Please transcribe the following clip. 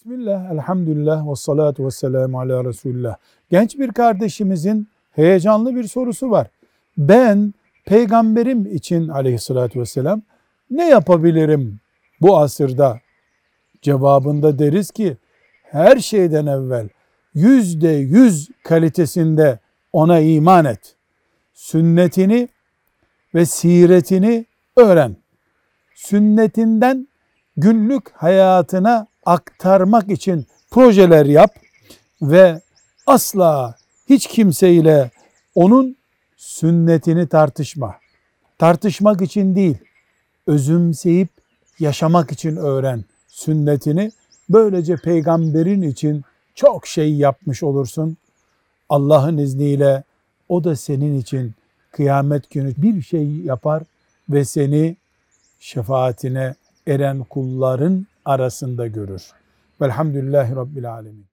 Bismillah, elhamdülillah ve salatu ve selamu ala Resulullah. Genç bir kardeşimizin heyecanlı bir sorusu var. Ben peygamberim için aleyhissalatü vesselam ne yapabilirim bu asırda? Cevabında deriz ki her şeyden evvel yüzde yüz kalitesinde ona iman et. Sünnetini ve siretini öğren. Sünnetinden günlük hayatına aktarmak için projeler yap ve asla hiç kimseyle onun sünnetini tartışma. Tartışmak için değil, özümseyip yaşamak için öğren sünnetini. Böylece peygamberin için çok şey yapmış olursun. Allah'ın izniyle o da senin için kıyamet günü bir şey yapar ve seni şefaatine eren kulların arasında görür. Velhamdülillahi Rabbil Alemin.